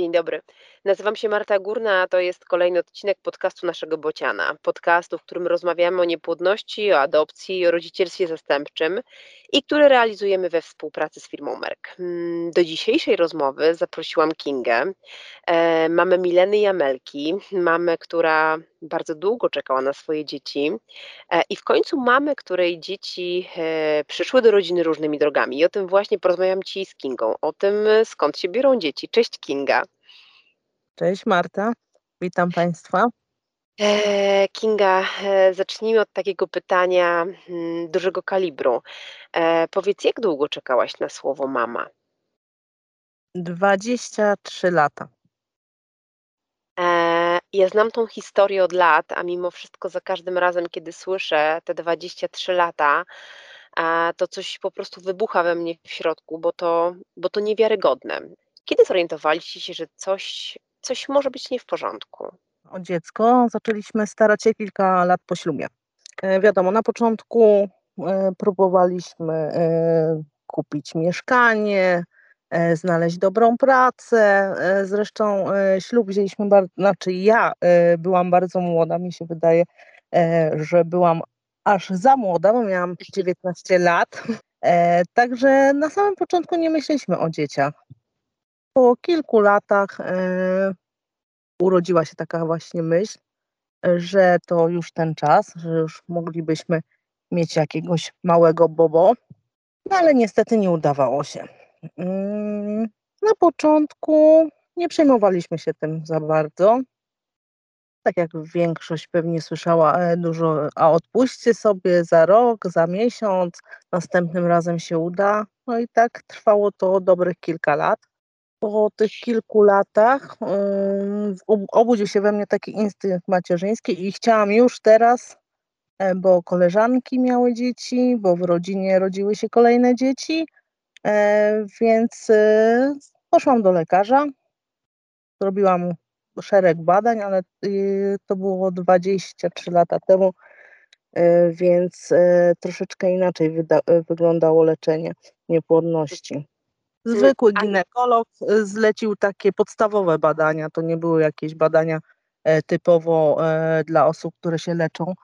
Dzień dobry. Nazywam się Marta Górna, a to jest kolejny odcinek podcastu naszego Bociana. Podcastu, w którym rozmawiamy o niepłodności, o adopcji, o rodzicielstwie zastępczym i który realizujemy we współpracy z firmą Merck. Mm, do dzisiejszej rozmowy zaprosiłam Kingę, e, mamę Mileny i Amelki, mamę, która bardzo długo czekała na swoje dzieci e, i w końcu mamę, której dzieci e, przyszły do rodziny różnymi drogami. I o tym właśnie porozmawiam Ci z Kingą, o tym skąd się biorą dzieci. Cześć Kinga. Cześć Marta, witam Państwa. E, Kinga, e, zacznijmy od takiego pytania mm, dużego kalibru. E, powiedz, jak długo czekałaś na słowo mama? 23 lata. Ja znam tą historię od lat, a mimo wszystko za każdym razem, kiedy słyszę te 23 lata, to coś po prostu wybucha we mnie w środku, bo to, bo to niewiarygodne. Kiedy zorientowaliście się, że coś coś może być nie w porządku. O dziecko zaczęliśmy starać się kilka lat po ślubie. E, wiadomo, na początku e, próbowaliśmy e, kupić mieszkanie, znaleźć dobrą pracę. Zresztą ślub wzięliśmy bardzo, znaczy ja byłam bardzo młoda, mi się wydaje, że byłam aż za młoda, bo miałam 19 lat. Także na samym początku nie myśleliśmy o dzieciach po kilku latach e, urodziła się taka właśnie myśl, że to już ten czas, że już moglibyśmy mieć jakiegoś małego bobo, no ale niestety nie udawało się. Mm, na początku nie przejmowaliśmy się tym za bardzo. Tak jak większość pewnie słyszała e, dużo, a odpuśćcie sobie za rok, za miesiąc, następnym razem się uda. No i tak trwało to dobrych kilka lat po tych kilku latach obudził się we mnie taki instynkt macierzyński i chciałam już teraz, e, bo koleżanki miały dzieci, bo w rodzinie rodziły się kolejne dzieci, e, więc e, poszłam do lekarza, zrobiłam szereg badań, ale to było 23 lata temu, więc troszeczkę inaczej wyglądało leczenie niepłodności. Zwykły ginekolog y, zlecił takie podstawowe badania, to nie były jakieś badania e, typowo e, dla osób, które się leczą,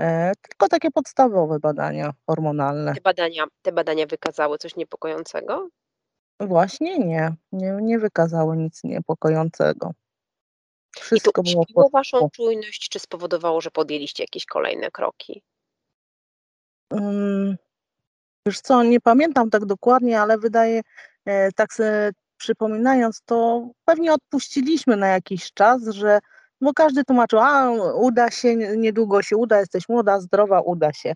e, tylko takie podstawowe badania hormonalne. Te badania, te badania wykazały coś niepokojącego? Właśnie nie, nie, nie wykazały nic niepokojącego. Wszystko I to było waszą czujność, czy spowodowało, że podjęliście jakieś kolejne kroki? Um, wiesz co, nie pamiętam tak dokładnie, ale wydaje tak sobie przypominając, to pewnie odpuściliśmy na jakiś czas, że bo każdy tłumaczył, a uda się, niedługo się uda, jesteś młoda, zdrowa, uda się.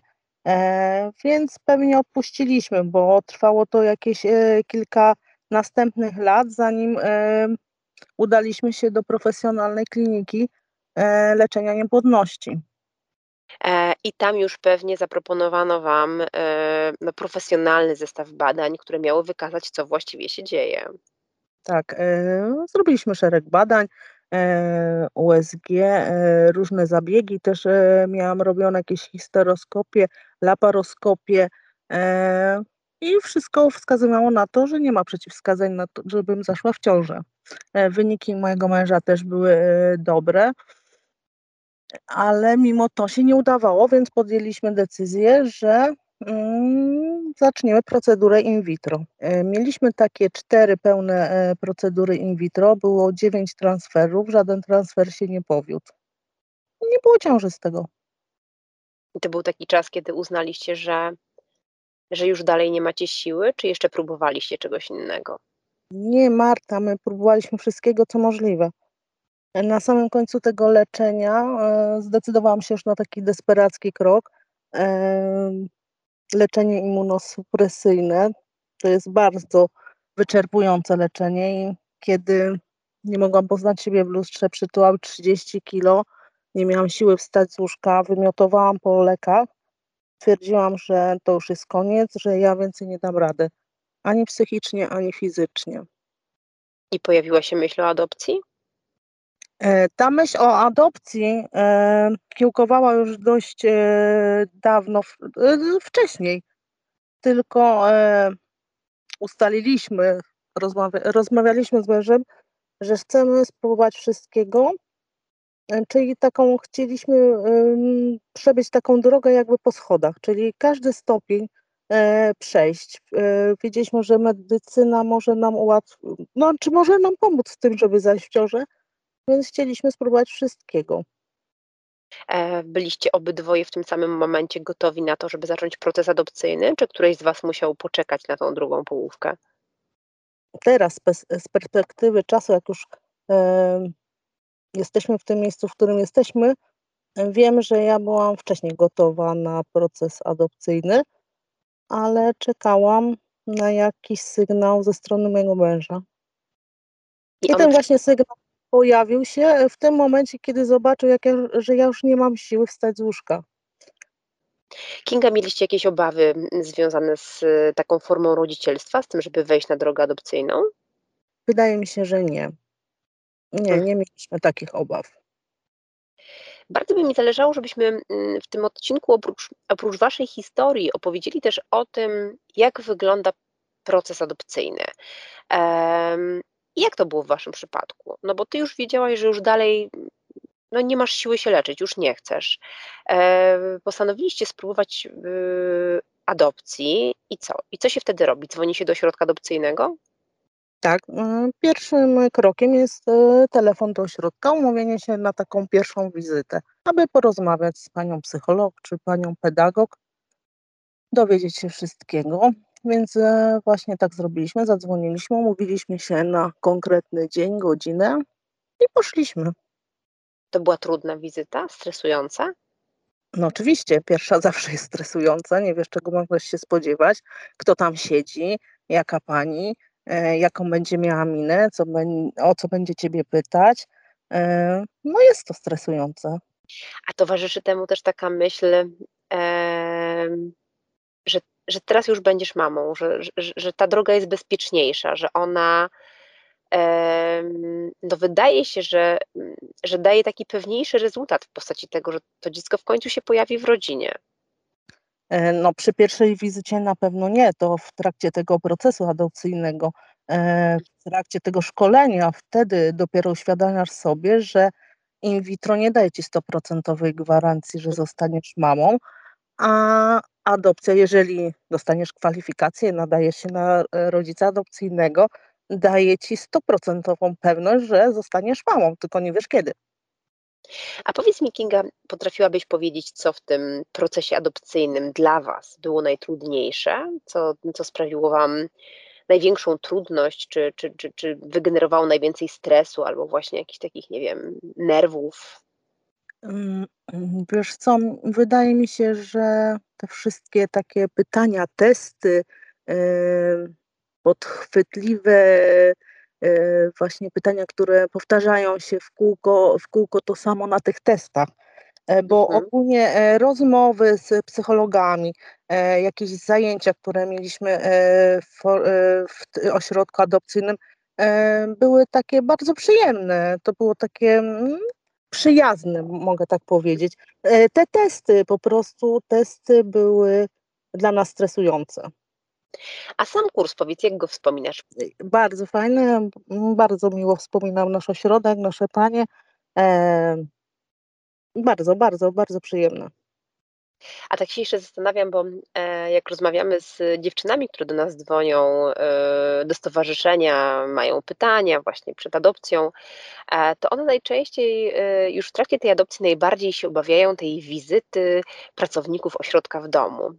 E, więc pewnie odpuściliśmy, bo trwało to jakieś e, kilka następnych lat, zanim e, udaliśmy się do profesjonalnej kliniki e, leczenia niepłodności. E, I tam już pewnie zaproponowano Wam e, no, profesjonalny zestaw badań, które miały wykazać, co właściwie się dzieje. Tak, e, zrobiliśmy szereg badań, USG, różne zabiegi, też miałam robione jakieś histeroskopie, laparoskopie i wszystko wskazywało na to, że nie ma przeciwwskazań na to, żebym zaszła w ciążę. Wyniki mojego męża też były dobre ale mimo to się nie udawało, więc podjęliśmy decyzję, że mm, zaczniemy procedurę in vitro. E, mieliśmy takie cztery pełne e, procedury in vitro, było dziewięć transferów, żaden transfer się nie powiódł. Nie było ciąży z tego. To był taki czas, kiedy uznaliście, że, że już dalej nie macie siły, czy jeszcze próbowaliście czegoś innego? Nie, Marta, my próbowaliśmy wszystkiego, co możliwe. Na samym końcu tego leczenia e, zdecydowałam się już na taki desperacki krok. E, leczenie immunosupresyjne to jest bardzo wyczerpujące leczenie i kiedy nie mogłam poznać siebie w lustrze, przytyłam 30 kilo, nie miałam siły wstać z łóżka, wymiotowałam po lekach, twierdziłam, że to już jest koniec, że ja więcej nie dam rady, ani psychicznie, ani fizycznie. I pojawiła się myśl o adopcji? E, ta myśl o adopcji e, kiełkowała już dość e, dawno, wcześniej, tylko ustaliliśmy, rozmawia, rozmawialiśmy z mężem, że chcemy spróbować wszystkiego, czyli taką chcieliśmy, przebyć taką drogę jakby po schodach, czyli każdy stopień, przejść. Wiedzieliśmy, że medycyna może nam ułatw no, czy może nam pomóc w tym, żeby zajść w ciążę, więc chcieliśmy spróbować wszystkiego. E, byliście obydwoje w tym samym momencie gotowi na to, żeby zacząć proces adopcyjny, czy któryś z was musiał poczekać na tą drugą połówkę? Teraz z perspektywy czasu, jak już, em, jesteśmy w tym miejscu, w którym jesteśmy, e, wiem, że ja byłam wcześniej gotowa na proces adopcyjny, ale czekałam na jakiś sygnał ze strony mojego męża. I on ten właśnie sygnał pojawił się w tym momencie, kiedy zobaczył, jak ja że ja już nie mam siły wstać z łóżka. Kinga, mieliście jakieś obawy, mm, związane z taką formą rodzicielstwa, z tym, żeby wejść na drogę adopcyjną? Wydaje mi się, że nie. Nie, Hm. nie mieliśmy takich obaw. Bardzo by mi zależało, żebyśmy, mm, w tym odcinku oprócz oprócz waszej historii opowiedzieli też o tym, jak wygląda proces adopcyjny. Jak to było w waszym przypadku? No bo ty już wiedziałaś, że już dalej, no nie masz siły się leczyć, już nie chcesz. E, postanowiliście spróbować, y, adopcji i co? I co się wtedy robi? Dzwoni się do ośrodka adopcyjnego? Tak, y, pierwszym krokiem jest, y, telefon do ośrodka, umówienie się na taką pierwszą wizytę, aby porozmawiać z panią psycholog czy panią pedagog. Dowiedzieć się wszystkiego, więc, e, właśnie tak zrobiliśmy, zadzwoniliśmy, umówiliśmy się na konkretny dzień, godzinę i poszliśmy. To była trudna wizyta, stresująca? No oczywiście, pierwsza zawsze jest stresująca, nie wiesz, czego mogłeś się spodziewać, kto tam siedzi, jaka pani, e, jaką będzie miała minę, co o co będzie ciebie pytać. E, no jest to stresujące. A towarzyszy temu też taka myśl, że teraz już będziesz mamą, że że że ta droga jest bezpieczniejsza, że ona, no wydaje się, że że daje taki pewniejszy rezultat w postaci tego, że to dziecko w końcu się pojawi w rodzinie. E, no przy pierwszej wizycie na pewno nie, to w trakcie tego procesu adopcyjnego, e, w trakcie tego szkolenia, wtedy dopiero uświadamiasz sobie, że in vitro nie daje ci stuprocentowej gwarancji, że zostaniesz mamą, a adopcja, jeżeli dostaniesz kwalifikację, nadajesz się na, e, rodzica adopcyjnego, daje ci stuprocentową pewność, że zostaniesz mamą, tylko nie wiesz kiedy. A powiedz mi Kinga, potrafiłabyś powiedzieć, co w tym procesie adopcyjnym dla was było najtrudniejsze? Co co sprawiło wam największą trudność, czy czy czy czy wygenerowało najwięcej stresu albo właśnie jakichś takich, nie wiem, nerwów? Ym, wiesz co, wydaje mi się, że te wszystkie takie pytania, testy, yy, podchwytliwe, yy, właśnie pytania, które powtarzają się w kółko w kółko to samo na tych testach. E, bo Mhm. ogólnie, e, rozmowy z psychologami, e, jakieś zajęcia, które mieliśmy, e, w e, w ośrodku adopcyjnym, e, były takie bardzo przyjemne. To było takie, przyjazne, mogę tak powiedzieć. E, te testy, po prostu testy były dla nas stresujące. A sam kurs, powiedz, jak go wspominasz? Y, bardzo fajny, bardzo miło wspominam nasz ośrodek, nasze panie. Em bardzo, bardzo, bardzo przyjemne. A tak się jeszcze zastanawiam, bo, e, jak rozmawiamy z dziewczynami, które do nas dzwonią, e, do stowarzyszenia, mają pytania właśnie przed adopcją, e, to one najczęściej, już w trakcie tej adopcji najbardziej się obawiają tej wizyty pracowników ośrodka w domu.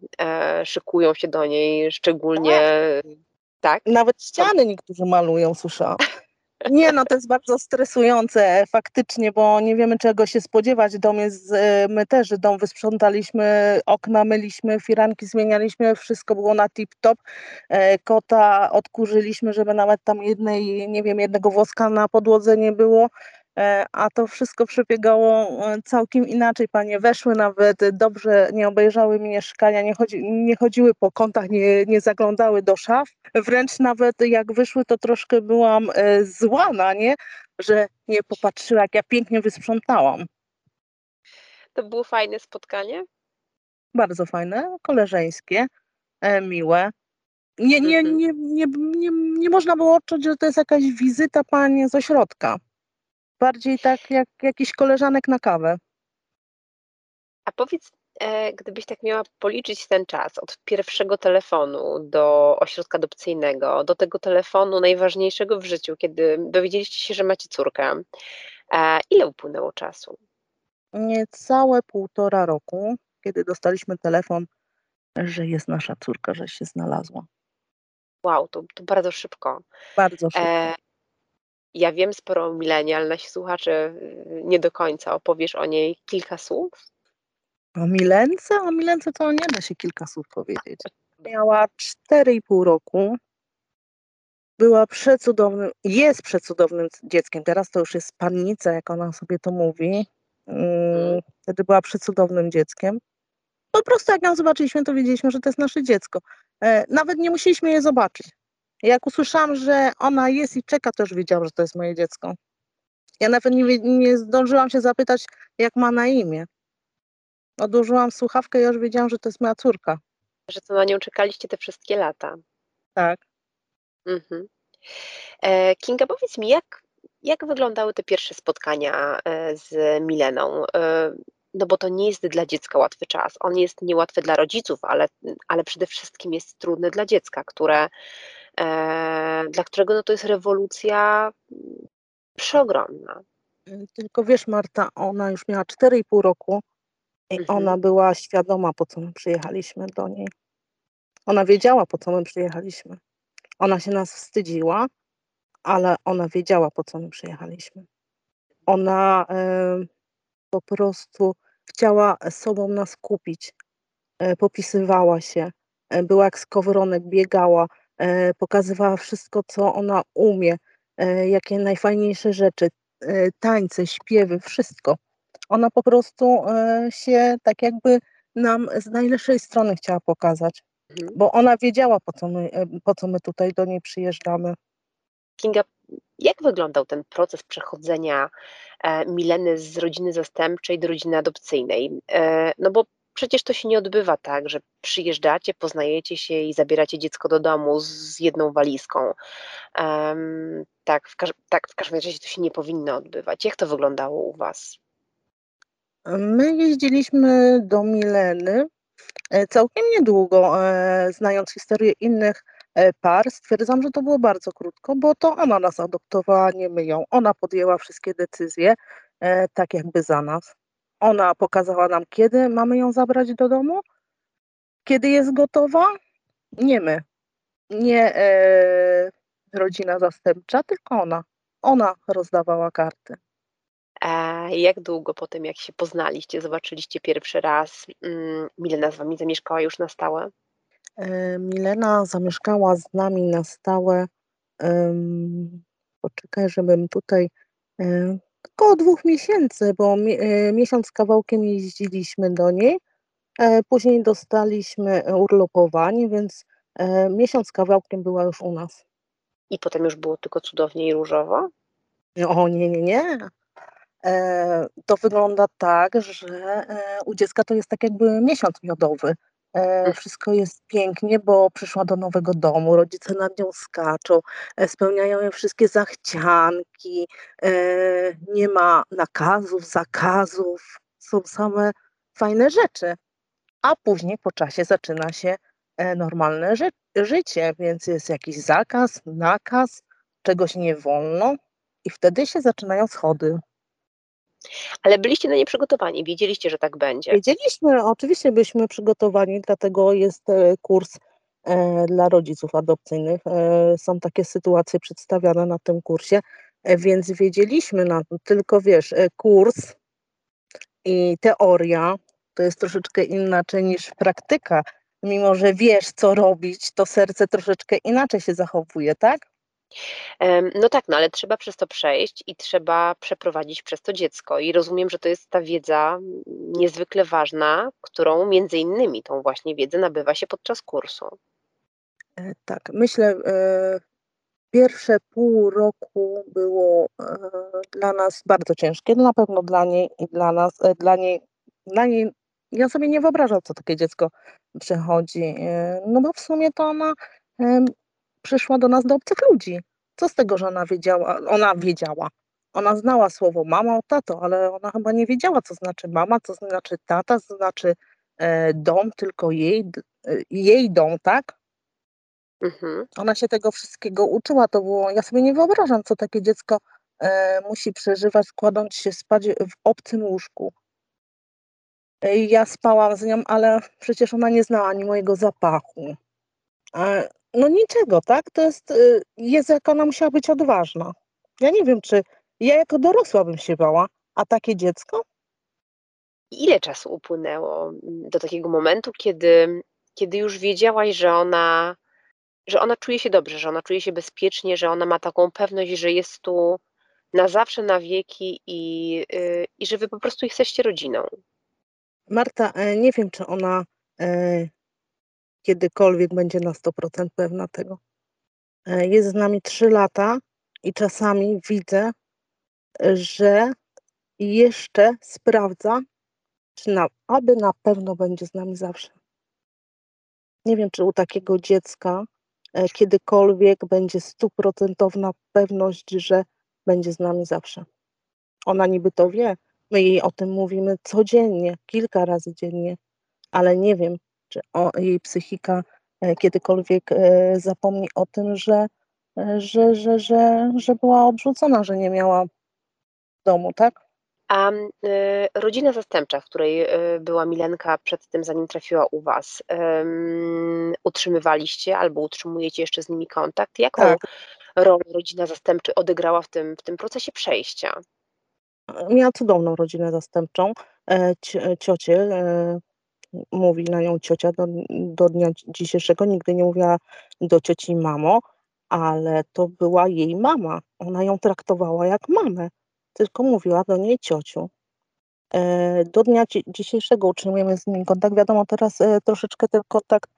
Szykują się do niej szczególnie Tak. Nawet ściany niektórzy malują, słyszałam. Nie, no to jest bardzo stresujące faktycznie, bo nie wiemy czego się spodziewać. Dom jest e, my też dom wysprzątaliśmy, okna myliśmy, firanki zmienialiśmy, wszystko było na tip top. E, kota odkurzyliśmy, żeby nawet tam jednej, nie wiem, jednego włoska na podłodze nie było, a to wszystko przebiegało, e, całkiem inaczej. Panie weszły nawet dobrze, nie obejrzały mieszkania, nie chodzi nie chodziły po kątach, nie nie zaglądały do szaf. Wręcz nawet jak wyszły, to troszkę byłam, e, zła na nie, że nie popatrzyły, jak ja pięknie wysprzątałam. To było fajne spotkanie? Bardzo fajne, koleżeńskie, e, miłe. Nie, nie, Mhm. nie, nie, nie, nie można było odczuć, że to jest jakaś wizyta pani z ośrodka. Bardziej tak jak jakiś koleżanek na kawę. A powiedz, e, gdybyś tak miała policzyć ten czas od pierwszego telefonu do ośrodka adopcyjnego, do tego telefonu najważniejszego w życiu, kiedy dowiedzieliście się, że macie córkę, e, ile upłynęło czasu? Niecałe półtora roku, kiedy dostaliśmy telefon, że jest nasza córka, że się znalazła. Wow, to, to bardzo szybko. Bardzo szybko. E, ja wiem sporo o Milenie, ale nasi słuchacze y, nie do końca. Opowiesz o niej kilka słów? O Milence? O Milence to nie da się kilka słów powiedzieć. Miała 4,5 roku. Była przecudownym, jest przecudownym dzieckiem. Teraz to już jest pannica, jak ona sobie to mówi. Mm, Wtedy była przecudownym dzieckiem. Po prostu jak ją zobaczyliśmy, to wiedzieliśmy, że to jest nasze dziecko. E, Nawet nie musieliśmy je zobaczyć. Jak usłyszałam, że ona jest i czeka, to już wiedziałam, że to jest moje dziecko. Ja nawet nie, nie zdążyłam się zapytać, jak ma na imię. Odłożyłam słuchawkę i już wiedziałam, że to jest moja córka. Że to na nią czekaliście te wszystkie lata. Tak. Mhm. E, Kinga, powiedz mi, jak, jak wyglądały te pierwsze spotkania e, z Mileną? E, No bo to nie jest dla dziecka łatwy czas. On jest niełatwy dla rodziców, ale, ale przede wszystkim jest trudny dla dziecka, które, dla którego no to jest rewolucja mm, przeogromna. Y, Tylko wiesz, Marta, ona już miała 4,5 roku i Mhm. ona była świadoma, po co my przyjechaliśmy do niej. Ona wiedziała, po co my przyjechaliśmy. Ona się nas wstydziła, ale ona wiedziała, po co my przyjechaliśmy. Ona e, po prostu chciała sobą nas kupić. E, popisywała się, e, była jak skowronek, biegała, e, pokazywała wszystko, co ona umie, e, jakie najfajniejsze rzeczy, e, tańce, śpiewy, wszystko. Ona po prostu e, się tak jakby nam z najlepszej strony chciała pokazać, Mhm. bo ona wiedziała, po co my, e, po co my tutaj do niej przyjeżdżamy. Kinga, jak wyglądał ten proces przechodzenia e, Mileny z rodziny zastępczej do rodziny adopcyjnej? E, No bo przecież to się nie odbywa tak, że przyjeżdżacie, poznajecie się i zabieracie dziecko do domu z jedną walizką. Em, Tak, w, tak, w każdym razie to się nie powinno odbywać. Jak to wyglądało u Was? My jeździliśmy do Mileny e, całkiem niedługo, e, znając historię innych e, par, stwierdzam, że to było bardzo krótko, bo to ona nas adoptowała, nie my ją. Ona podjęła wszystkie decyzje, tak jakby za nas. Ona pokazała nam, kiedy mamy ją zabrać do domu, kiedy jest gotowa. Nie my, nie e, rodzina zastępcza, tylko ona. Ona rozdawała karty. E, Jak długo po tym, jak się poznaliście, zobaczyliście pierwszy raz, mm, Milena z Wami zamieszkała już na stałe? E, Milena zamieszkała z nami na stałe. Poczekaj, żebym tutaj. Około dwóch miesięcy, bo mi- e, miesiąc z kawałkiem jeździliśmy do niej. e, Później dostaliśmy e, urlopowanie, więc e, miesiąc z kawałkiem była już u nas. I potem już było tylko cudownie i różowo? O nie, nie, nie. E, To wygląda tak, że u dziecka to jest tak jakby miesiąc miodowy. E, Wszystko jest pięknie, bo przyszła do nowego domu, rodzice nad nią skaczą, e, spełniają jej wszystkie zachcianki, e, nie ma nakazów, zakazów, są same fajne rzeczy. A później po czasie zaczyna się e, normalne ży życie, więc jest jakiś zakaz, nakaz, czegoś nie wolno i wtedy się zaczynają schody. Ale byliście na nie przygotowani, wiedzieliście, że tak będzie. Wiedzieliśmy, oczywiście byliśmy przygotowani, dlatego jest e, kurs e, dla rodziców adopcyjnych. E, są takie sytuacje przedstawiane na tym kursie, więc wiedzieliśmy na tylko wiesz, kurs i teoria to jest troszeczkę inaczej niż praktyka. Mimo, że wiesz, co robić, to serce troszeczkę inaczej się zachowuje, tak? No tak, no ale trzeba przez to przejść i trzeba przeprowadzić przez to dziecko. I rozumiem, że to jest ta wiedza niezwykle ważna, którą między innymi tą właśnie wiedzę nabywa się podczas kursu. E, Tak, myślę, e, pierwsze pół roku było e, dla nas bardzo ciężkie, na pewno dla niej i dla nas, dla niej, dla niej, ja sobie nie wyobrażam, co takie dziecko przechodzi, no bo w sumie to ona przyszła do nas do obcych ludzi. Co z tego, że ona wiedziała? Ona wiedziała. Ona znała słowo mama, tato, ale ona chyba nie wiedziała, co znaczy mama, co znaczy tata, co znaczy e, dom, tylko jej, e, jej dom, tak? Mhm. Ona się tego wszystkiego uczyła. To było, ja sobie nie wyobrażam, co takie dziecko e, musi przeżywać, składając się spać w obcym łóżku. E, ja spałam z nią, ale przecież ona nie znała ani mojego zapachu. No niczego, tak? To jest, y, jest jak ona musiała być odważna. Ja nie wiem, czy ja jako dorosła bym się bała, a takie dziecko? Ile czasu upłynęło mm, do takiego momentu, kiedy, kiedy już wiedziałaś, że ona, że ona czuje się dobrze, że ona czuje się bezpiecznie, że ona ma taką pewność, że jest tu na zawsze, na wieki i, yy, i że wy po prostu jesteście rodziną? Marta, e, nie wiem, czy ona e, kiedykolwiek będzie na 100% pewna tego. E, jest z nami 3 lata i czasami widzę, że jeszcze sprawdza, czy na, aby na pewno będzie z nami zawsze. Nie wiem, czy u takiego dziecka e, kiedykolwiek będzie stuprocentowna pewność, że będzie z nami zawsze. Ona niby to wie, my jej o tym mówimy codziennie, kilka razy dziennie, ale nie wiem, czy o, jej psychika e, kiedykolwiek e, zapomni o tym, że, że, że, że, że była odrzucona, że nie miała domu, tak? A y, rodzina zastępcza, w której y, była Milenka przed tym, zanim trafiła u Was, utrzymywaliście albo utrzymujecie jeszcze z nimi kontakt? Jaką tak. rolę rodzina zastępcza odegrała w tym, w tym procesie przejścia? Miała cudowną rodzinę zastępczą. E, ciocie, e, mówi na nią ciocia do, do dnia dzisiejszego, nigdy nie mówiła do cioci mamo, ale to była jej mama. Ona ją traktowała jak mamę tylko mówiła do niej ciociu. E, do dnia dzisiejszego utrzymujemy z nimi kontakt. Wiadomo, teraz e, troszeczkę ten kontakt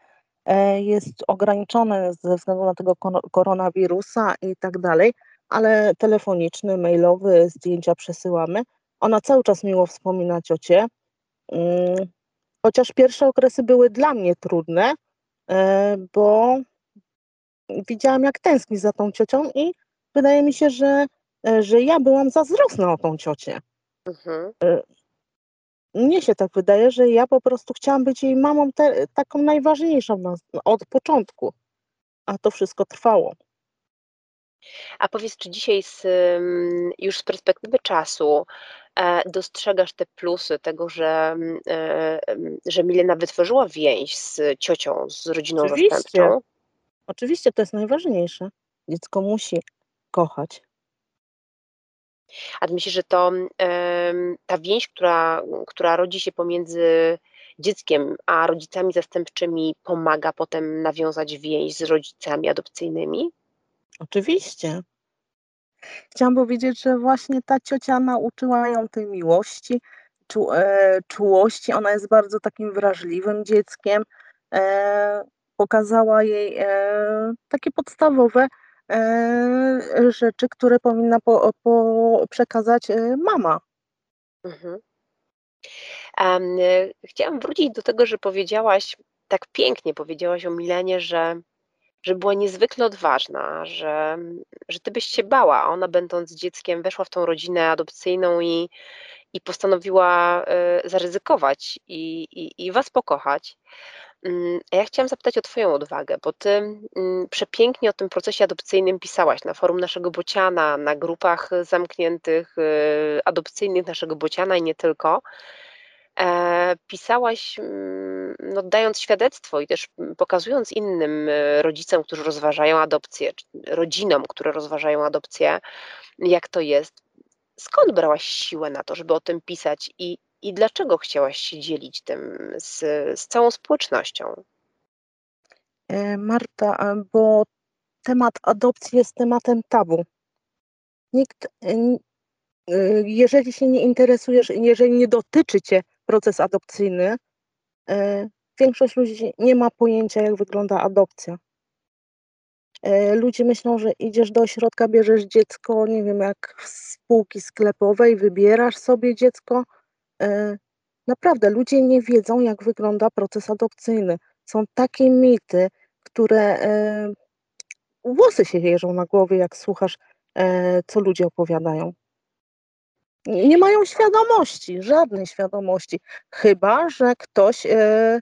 e, jest ograniczony ze względu na tego koronawirusa i tak dalej, ale telefoniczny, mailowy, zdjęcia przesyłamy. Ona cały czas miło wspomina ciocię, mm, chociaż pierwsze okresy były dla mnie trudne, bo widziałam jak tęskni za tą ciocią i wydaje mi się, że E, że ja byłam zazdrosna o tą ciocię. Mhm. E, mnie się tak wydaje, że ja po prostu chciałam być jej mamą te, taką najważniejszą od początku, a to wszystko trwało. A powiedz, czy dzisiaj z, już z perspektywy czasu e, dostrzegasz te plusy tego, że, że Milena wytworzyła więź z ciocią, z rodziną Oczywiście. zastępczą? Oczywiście, to jest najważniejsze. Dziecko musi kochać, a myślisz, że to ta więź, która, która rodzi się pomiędzy dzieckiem a rodzicami zastępczymi, pomaga potem nawiązać więź z rodzicami adopcyjnymi? Oczywiście. Chciałam powiedzieć, że właśnie ta ciocia nauczyła ją tej miłości, czu, e, czułości. Ona jest bardzo takim wrażliwym dzieckiem. E, pokazała jej e, takie podstawowe E, rzeczy, które powinna po, po przekazać e, mama. Mhm. Um, chciałam wrócić do tego, że powiedziałaś, tak pięknie powiedziałaś o Milenie, że, że była niezwykle odważna, że, że ty byś się bała, a ona będąc dzieckiem weszła w tą rodzinę adopcyjną i, i postanowiła y, zaryzykować i, i, i was pokochać. Mm, ja chciałam zapytać o Twoją odwagę, bo Ty mm, przepięknie o tym procesie adopcyjnym pisałaś na forum naszego Bociana, na grupach zamkniętych y, adopcyjnych naszego Bociana i nie tylko. E, pisałaś, mm, no, dając świadectwo i też pokazując innym y, rodzicom, którzy rozważają adopcję, rodzinom, które rozważają adopcję, jak to jest. Skąd brałaś siłę na to, żeby o tym pisać i i dlaczego chciałaś się dzielić tym z, z całą społecznością? E, Marta, bo temat adopcji jest tematem tabu. Nikt, e, e, jeżeli się nie interesujesz, jeżeli nie dotyczy cię proces adopcyjny, większość ludzi nie ma pojęcia, jak wygląda adopcja. Ludzie myślą, że idziesz do ośrodka, bierzesz dziecko, nie wiem, jak z spółki sklepowej, wybierasz sobie dziecko, E, naprawdę ludzie nie wiedzą, jak wygląda proces adopcyjny. Są takie mity, które e, włosy się jeżą na głowie, jak słuchasz, e, co ludzie opowiadają. Nie mają świadomości, żadnej świadomości, chyba że ktoś e,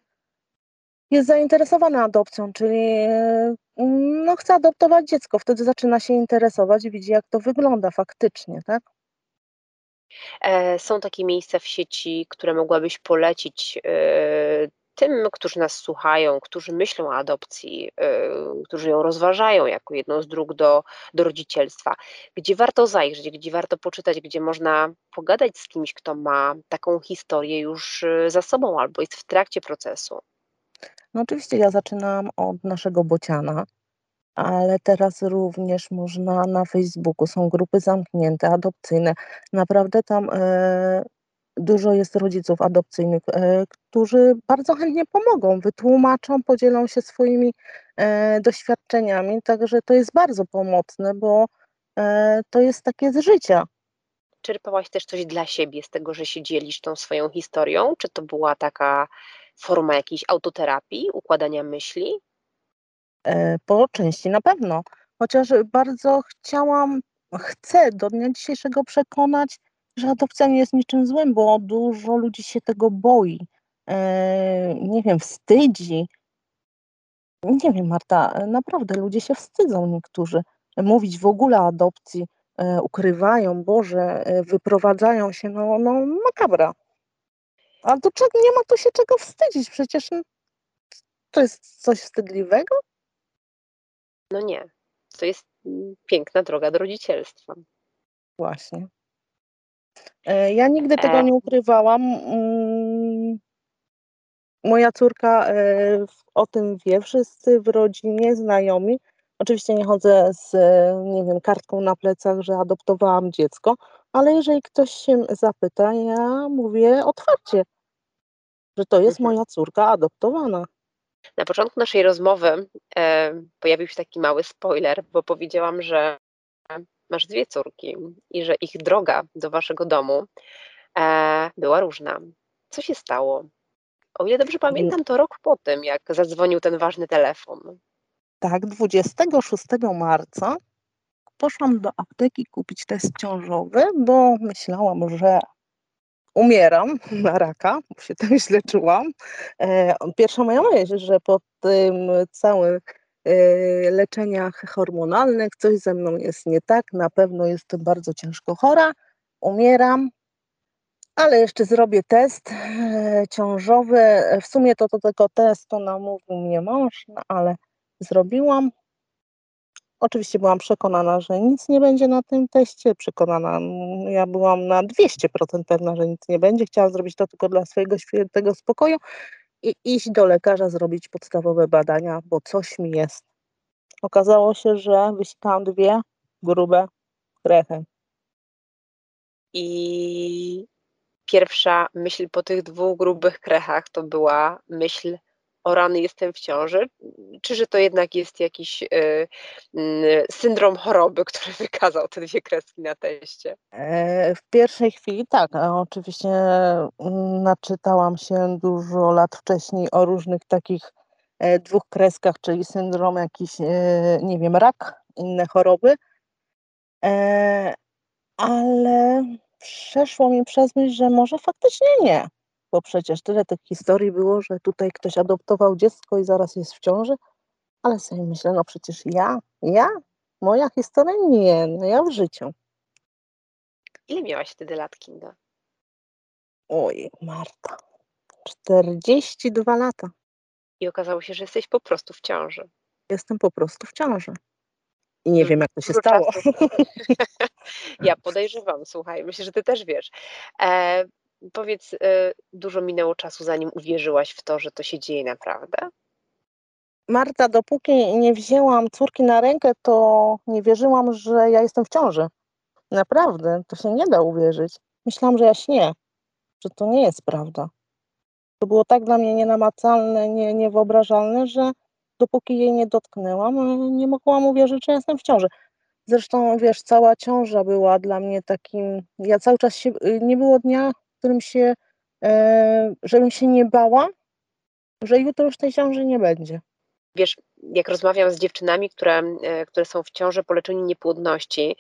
jest zainteresowany adopcją, czyli e, no, chce adoptować dziecko, wtedy zaczyna się interesować widzi, jak to wygląda faktycznie, tak? E, Są takie miejsca w sieci, które mogłabyś polecić tym, którzy nas słuchają, którzy myślą o adopcji, e, którzy ją rozważają jako jedną z dróg do, do rodzicielstwa, gdzie warto zajrzeć, gdzie warto poczytać, gdzie można pogadać z kimś, kto ma taką historię już e, za sobą albo jest w trakcie procesu. No oczywiście ja zaczynałam od naszego bociana, ale teraz również można na Facebooku, są grupy zamknięte, adopcyjne. Naprawdę tam e, dużo jest rodziców adopcyjnych, e, którzy bardzo chętnie pomogą, wytłumaczą, podzielą się swoimi e, doświadczeniami, także to jest bardzo pomocne, bo e, to jest takie z życia. Czerpałaś też coś dla siebie z tego, że się dzielisz tą swoją historią? Czy to była taka forma jakiejś autoterapii, układania myśli? Po części na pewno, chociaż bardzo chciałam, chcę do dnia dzisiejszego przekonać, że adopcja nie jest niczym złym, bo dużo ludzi się tego boi. E, nie wiem, wstydzi. Nie wiem, Marta, naprawdę ludzie się wstydzą niektórzy. Mówić w ogóle o adopcji, e, ukrywają, Boże, e, wyprowadzają się, no, no makabra. A do czego nie ma tu się czego wstydzić? Przecież to jest coś wstydliwego? No nie. To jest piękna droga do rodzicielstwa. Właśnie. E, Ja nigdy tego E, nie ukrywałam. Mm, Moja córka e, o tym wie, wszyscy w rodzinie, znajomi. Oczywiście nie chodzę z, nie wiem, kartką na plecach, że adoptowałam dziecko, ale jeżeli ktoś się zapyta, ja mówię otwarcie, że to jest mhm. moja córka adoptowana. Na początku naszej rozmowy e, pojawił się taki mały spoiler, bo powiedziałam, że masz dwie córki i że ich droga do waszego domu e, była różna. Co się stało? O ile dobrze pamiętam, to rok po tym, jak zadzwonił ten ważny telefon. Tak, 26 marca poszłam do apteki kupić test ciążowy, bo myślałam, że umieram na raka, bo się tak źle czułam. E, pierwsza moja myśl, że po tym całym leczeniach hormonalnych coś ze mną jest nie tak, na pewno jestem bardzo ciężko chora, umieram, ale jeszcze zrobię test e, ciążowy. W sumie to do tego testu namówił mnie mąż, no ale zrobiłam. Oczywiście byłam przekonana, że nic nie będzie na tym teście. Przekonana, ja byłam na 200% pewna, że nic nie będzie. Chciałam zrobić to tylko dla swojego świętego spokoju i iść do lekarza zrobić podstawowe badania, bo coś mi jest. Okazało się, że wysikałam dwie grube krechy. I pierwsza myśl po tych dwóch grubych krechach to była myśl o rany jestem w ciąży, czy że to jednak jest jakiś y, y, syndrom choroby, który wykazał te dwie kreski na teście? E, W pierwszej chwili tak, a oczywiście mm, naczytałam się dużo lat wcześniej o różnych takich e, dwóch kreskach, czyli syndrom jakiś, e, nie wiem, rak, inne choroby, e, ale przeszło mi przez myśl, że może faktycznie nie, bo przecież tyle tych historii było, że tutaj ktoś adoptował dziecko i zaraz jest w ciąży, ale sobie myślę, no przecież ja, ja, moja historia nie, no ja w życiu. Ile miałaś wtedy lat, Kinga? Oj, Marta, 42 lata. I okazało się, że jesteś po prostu w ciąży. Jestem po prostu w ciąży. I nie wiem, Mhm. jak to się stało. Ja podejrzewam, słuchaj, myślę, że ty też wiesz. E, powiedz, e, dużo minęło czasu, zanim uwierzyłaś w to, że to się dzieje naprawdę? Marta, dopóki nie wzięłam córki na rękę, to nie wierzyłam, że ja jestem w ciąży. Naprawdę, to się nie da uwierzyć. Myślałam, że ja śnię, że to nie jest prawda. To było tak dla mnie nienamacalne, nie, niewyobrażalne, że dopóki jej nie dotknęłam, e, nie mogłam uwierzyć, że jestem w ciąży. Zresztą, wiesz, cała ciąża była dla mnie takim. Ja cały czas się. y, Nie było dnia, którym się. E, żebym się nie bała, że jutro już tej ciąży nie będzie. Wiesz, jak rozmawiam z dziewczynami, które, e, które są w ciąży po leczeniu niepłodności,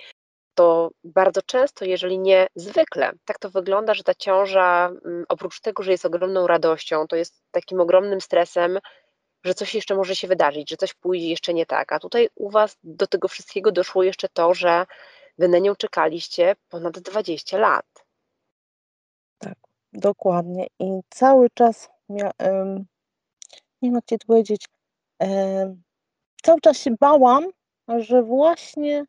to bardzo często, jeżeli nie zwykle, tak to wygląda, że ta ciąża, mm, oprócz tego, że jest ogromną radością, to jest takim ogromnym stresem, że coś jeszcze może się wydarzyć, że coś pójdzie jeszcze nie tak. A tutaj u Was do tego wszystkiego doszło jeszcze to, że Wy na nią czekaliście ponad 20 lat. Dokładnie. I cały czas mia nie wiem jak Ci powiedzieć, cały czas się bałam, że właśnie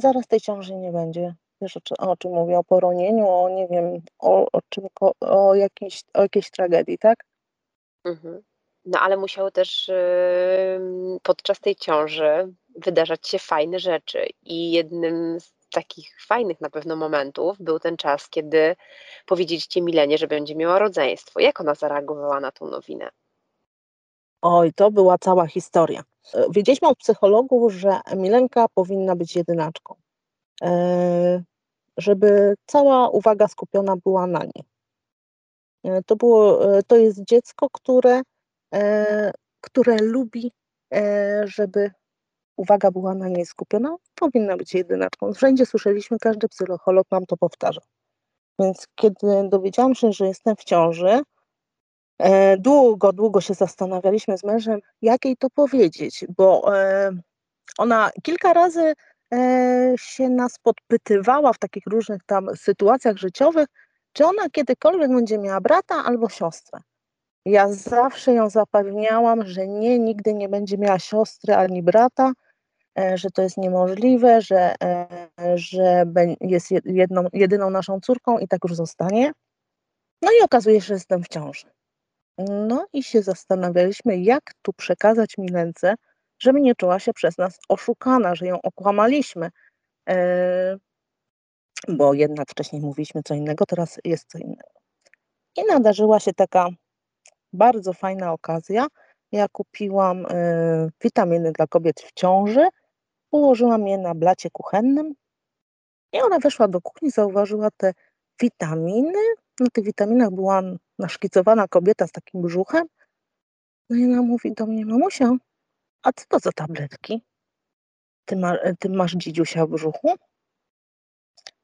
zaraz tej ciąży nie będzie. Wiesz o, o czym mówię? O poronieniu, o nie wiem, o, o, czym, o, jakiejś, o jakiejś tragedii, tak? Mhm. No ale musiały też podczas tej ciąży wydarzać się fajne rzeczy i jednym z takich fajnych na pewno momentów był ten czas, kiedy powiedzieliście Milenie, że będzie miała rodzeństwo. Jak ona zareagowała na tą nowinę? Oj, to była cała historia. E, wiedzieliśmy od psychologów, że Milenka powinna być jedynaczką, e, żeby cała uwaga skupiona była na niej. E, to, było, to jest dziecko, które, które lubi, żeby uwaga była na niej skupiona, powinna być jedynaczką. Wszędzie słyszeliśmy, każdy psycholog nam to powtarza. Więc kiedy dowiedziałam się, że jestem w ciąży, E, długo, długo się zastanawialiśmy z mężem, jak jej to powiedzieć, bo e, ona kilka razy e, się nas podpytywała w takich różnych tam sytuacjach życiowych, czy ona kiedykolwiek będzie miała brata albo siostrę. Ja zawsze ją zapewniałam, że nie, nigdy nie będzie miała siostry ani brata, że to jest niemożliwe, że, że jest jedną, jedyną naszą córką i tak już zostanie. No i okazuje się, że jestem w ciąży. No i się zastanawialiśmy, jak tu przekazać Milence, żeby nie czuła się przez nas oszukana, że ją okłamaliśmy. E, bo jednak wcześniej mówiliśmy co innego, teraz jest co innego. I nadarzyła się taka bardzo fajna okazja. Ja kupiłam e, witaminy dla kobiet w ciąży, ułożyłam je na blacie kuchennym i ona weszła do kuchni, zauważyła te witaminy. Na tych witaminach była naszkicowana kobieta z takim brzuchem. No i ona mówi do mnie, mamusia, a co to za tabletki? Ty, ma, ty masz dzidziusia w brzuchu?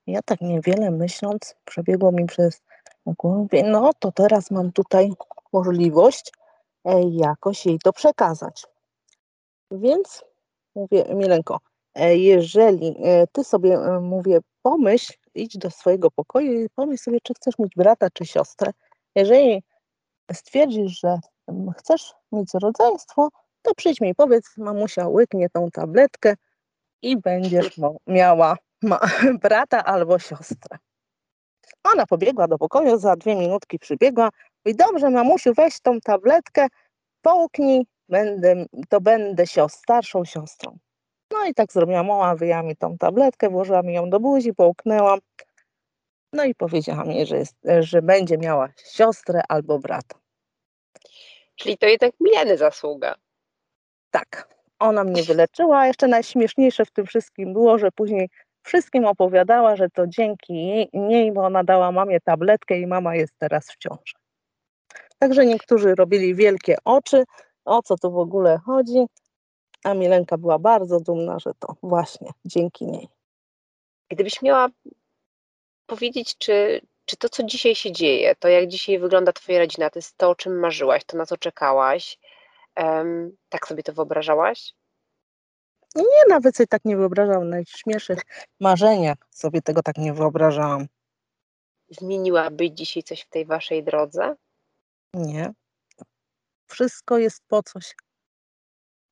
Ja tak niewiele myśląc, przebiegło mi przez głowę, no to teraz mam tutaj możliwość e, jakoś jej to przekazać. Więc mówię, Milenko, e, jeżeli e, ty sobie, mówię, pomyśl, idź do swojego pokoju i pomyśl sobie, czy chcesz mieć brata, czy siostrę. Jeżeli stwierdzisz, że chcesz mieć rodzeństwo, to przyjdź mi i powiedz, mamusia łyknie tą tabletkę i będziesz miała brata albo siostrę. Ona pobiegła do pokoju, za dwie minutki przybiegła i dobrze, mamusiu, weź tą tabletkę, połknij, będę, to będę siostr, starszą siostrą. No i tak zrobiłam, mama wyjęła mi tą tabletkę, włożyła mi ją do buzi, połknęłam. No i powiedziała mi, że, jest, że będzie miała siostrę albo brata. Czyli to jednak Mileny zasługa. Tak, ona mnie wyleczyła, a jeszcze najśmieszniejsze w tym wszystkim było, że później wszystkim opowiadała, że to dzięki niej, bo ona dała mamie tabletkę i mama jest teraz w ciąży. Także niektórzy robili wielkie oczy, o co tu w ogóle chodzi, a Milenka była bardzo dumna, że to właśnie dzięki niej. Gdybyś miała powiedzieć, czy, czy to, co dzisiaj się dzieje, to jak dzisiaj wygląda Twoja rodzina, to jest to, o czym marzyłaś, to na co czekałaś, um, tak sobie to wyobrażałaś? Nie, nawet sobie tak nie wyobrażałam. W najśmielszych marzeniach sobie tego tak nie wyobrażałam. Zmieniłabyś dzisiaj coś w tej Waszej drodze? Nie. Wszystko jest po coś.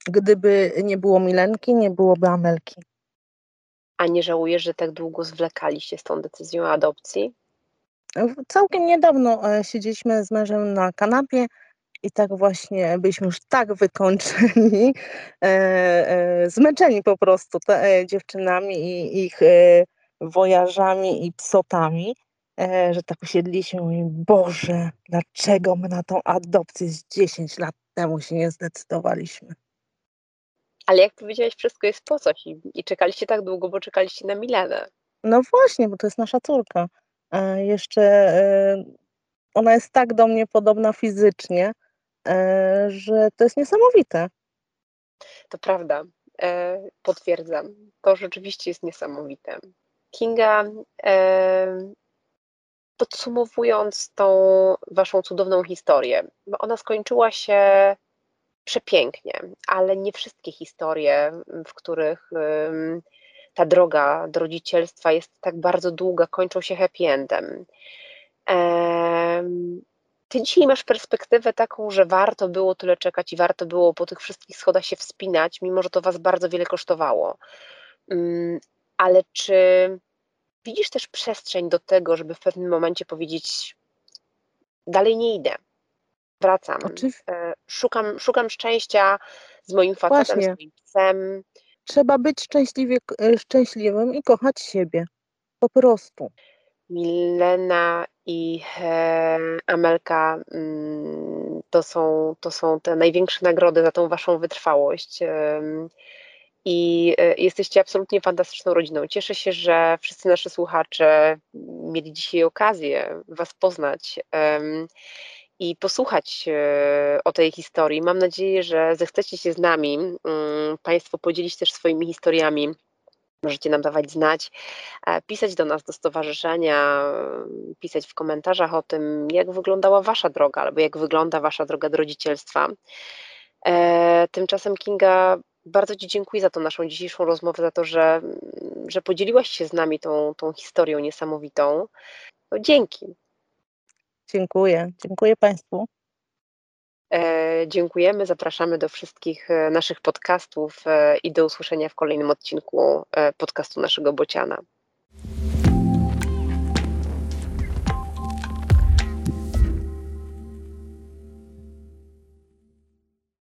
Gdyby nie było Milenki, nie byłoby Amelki. A nie żałujesz, że tak długo zwlekaliście z tą decyzją adopcji? Całkiem niedawno e, siedzieliśmy z mężem na kanapie i tak właśnie byliśmy już tak wykończeni, e, e, zmęczeni po prostu te, e, dziewczynami i ich e, wojażami i psotami, e, że tak usiedliśmy i mówimy, Boże, dlaczego my na tą adopcję z 10 lat temu się nie zdecydowaliśmy? Ale jak powiedziałaś, wszystko jest po coś i, i czekaliście tak długo, bo czekaliście na Milenę. No właśnie, bo to jest nasza córka. E, jeszcze e, ona jest tak do mnie podobna fizycznie, e, że to jest niesamowite. To prawda. E, potwierdzam. To rzeczywiście jest niesamowite. Kinga, podsumowując tą waszą cudowną historię, bo ona skończyła się przepięknie, ale nie wszystkie historie, w których ta droga do rodzicielstwa jest tak bardzo długa, kończą się happy endem. Ty dzisiaj masz perspektywę taką, że warto było tyle czekać i warto było po tych wszystkich schodach się wspinać, mimo że to was bardzo wiele kosztowało. Ale czy widzisz też przestrzeń do tego, żeby w pewnym momencie powiedzieć: Dalej nie idę, wracam. E, szukam, szukam szczęścia z moim facetem, Właśnie. z moim psem. Trzeba być szczęśliwie, e, szczęśliwym i kochać siebie. Po prostu. Milena i e, Amelka mm, to są, to są te największe nagrody za tą waszą wytrwałość. I jesteście absolutnie fantastyczną rodziną. Cieszę się, że wszyscy nasi słuchacze mieli dzisiaj okazję Was poznać i posłuchać e, o tej historii. Mam nadzieję, że zechcecie się z nami, mm, Państwo podzielić też swoimi historiami. Możecie nam dawać znać, e, pisać do nas do stowarzyszenia, pisać w komentarzach o tym, jak wyglądała Wasza droga, albo jak wygląda Wasza droga do rodzicielstwa. E, tymczasem Kinga, bardzo Ci dziękuję za tą naszą dzisiejszą rozmowę, za to, że, że podzieliłaś się z nami tą, tą historią niesamowitą. No, dzięki. Dziękuję. Dziękuję Państwu. E, dziękujemy, zapraszamy do wszystkich e, naszych podcastów e, i do usłyszenia w kolejnym odcinku podcastu naszego Bociana.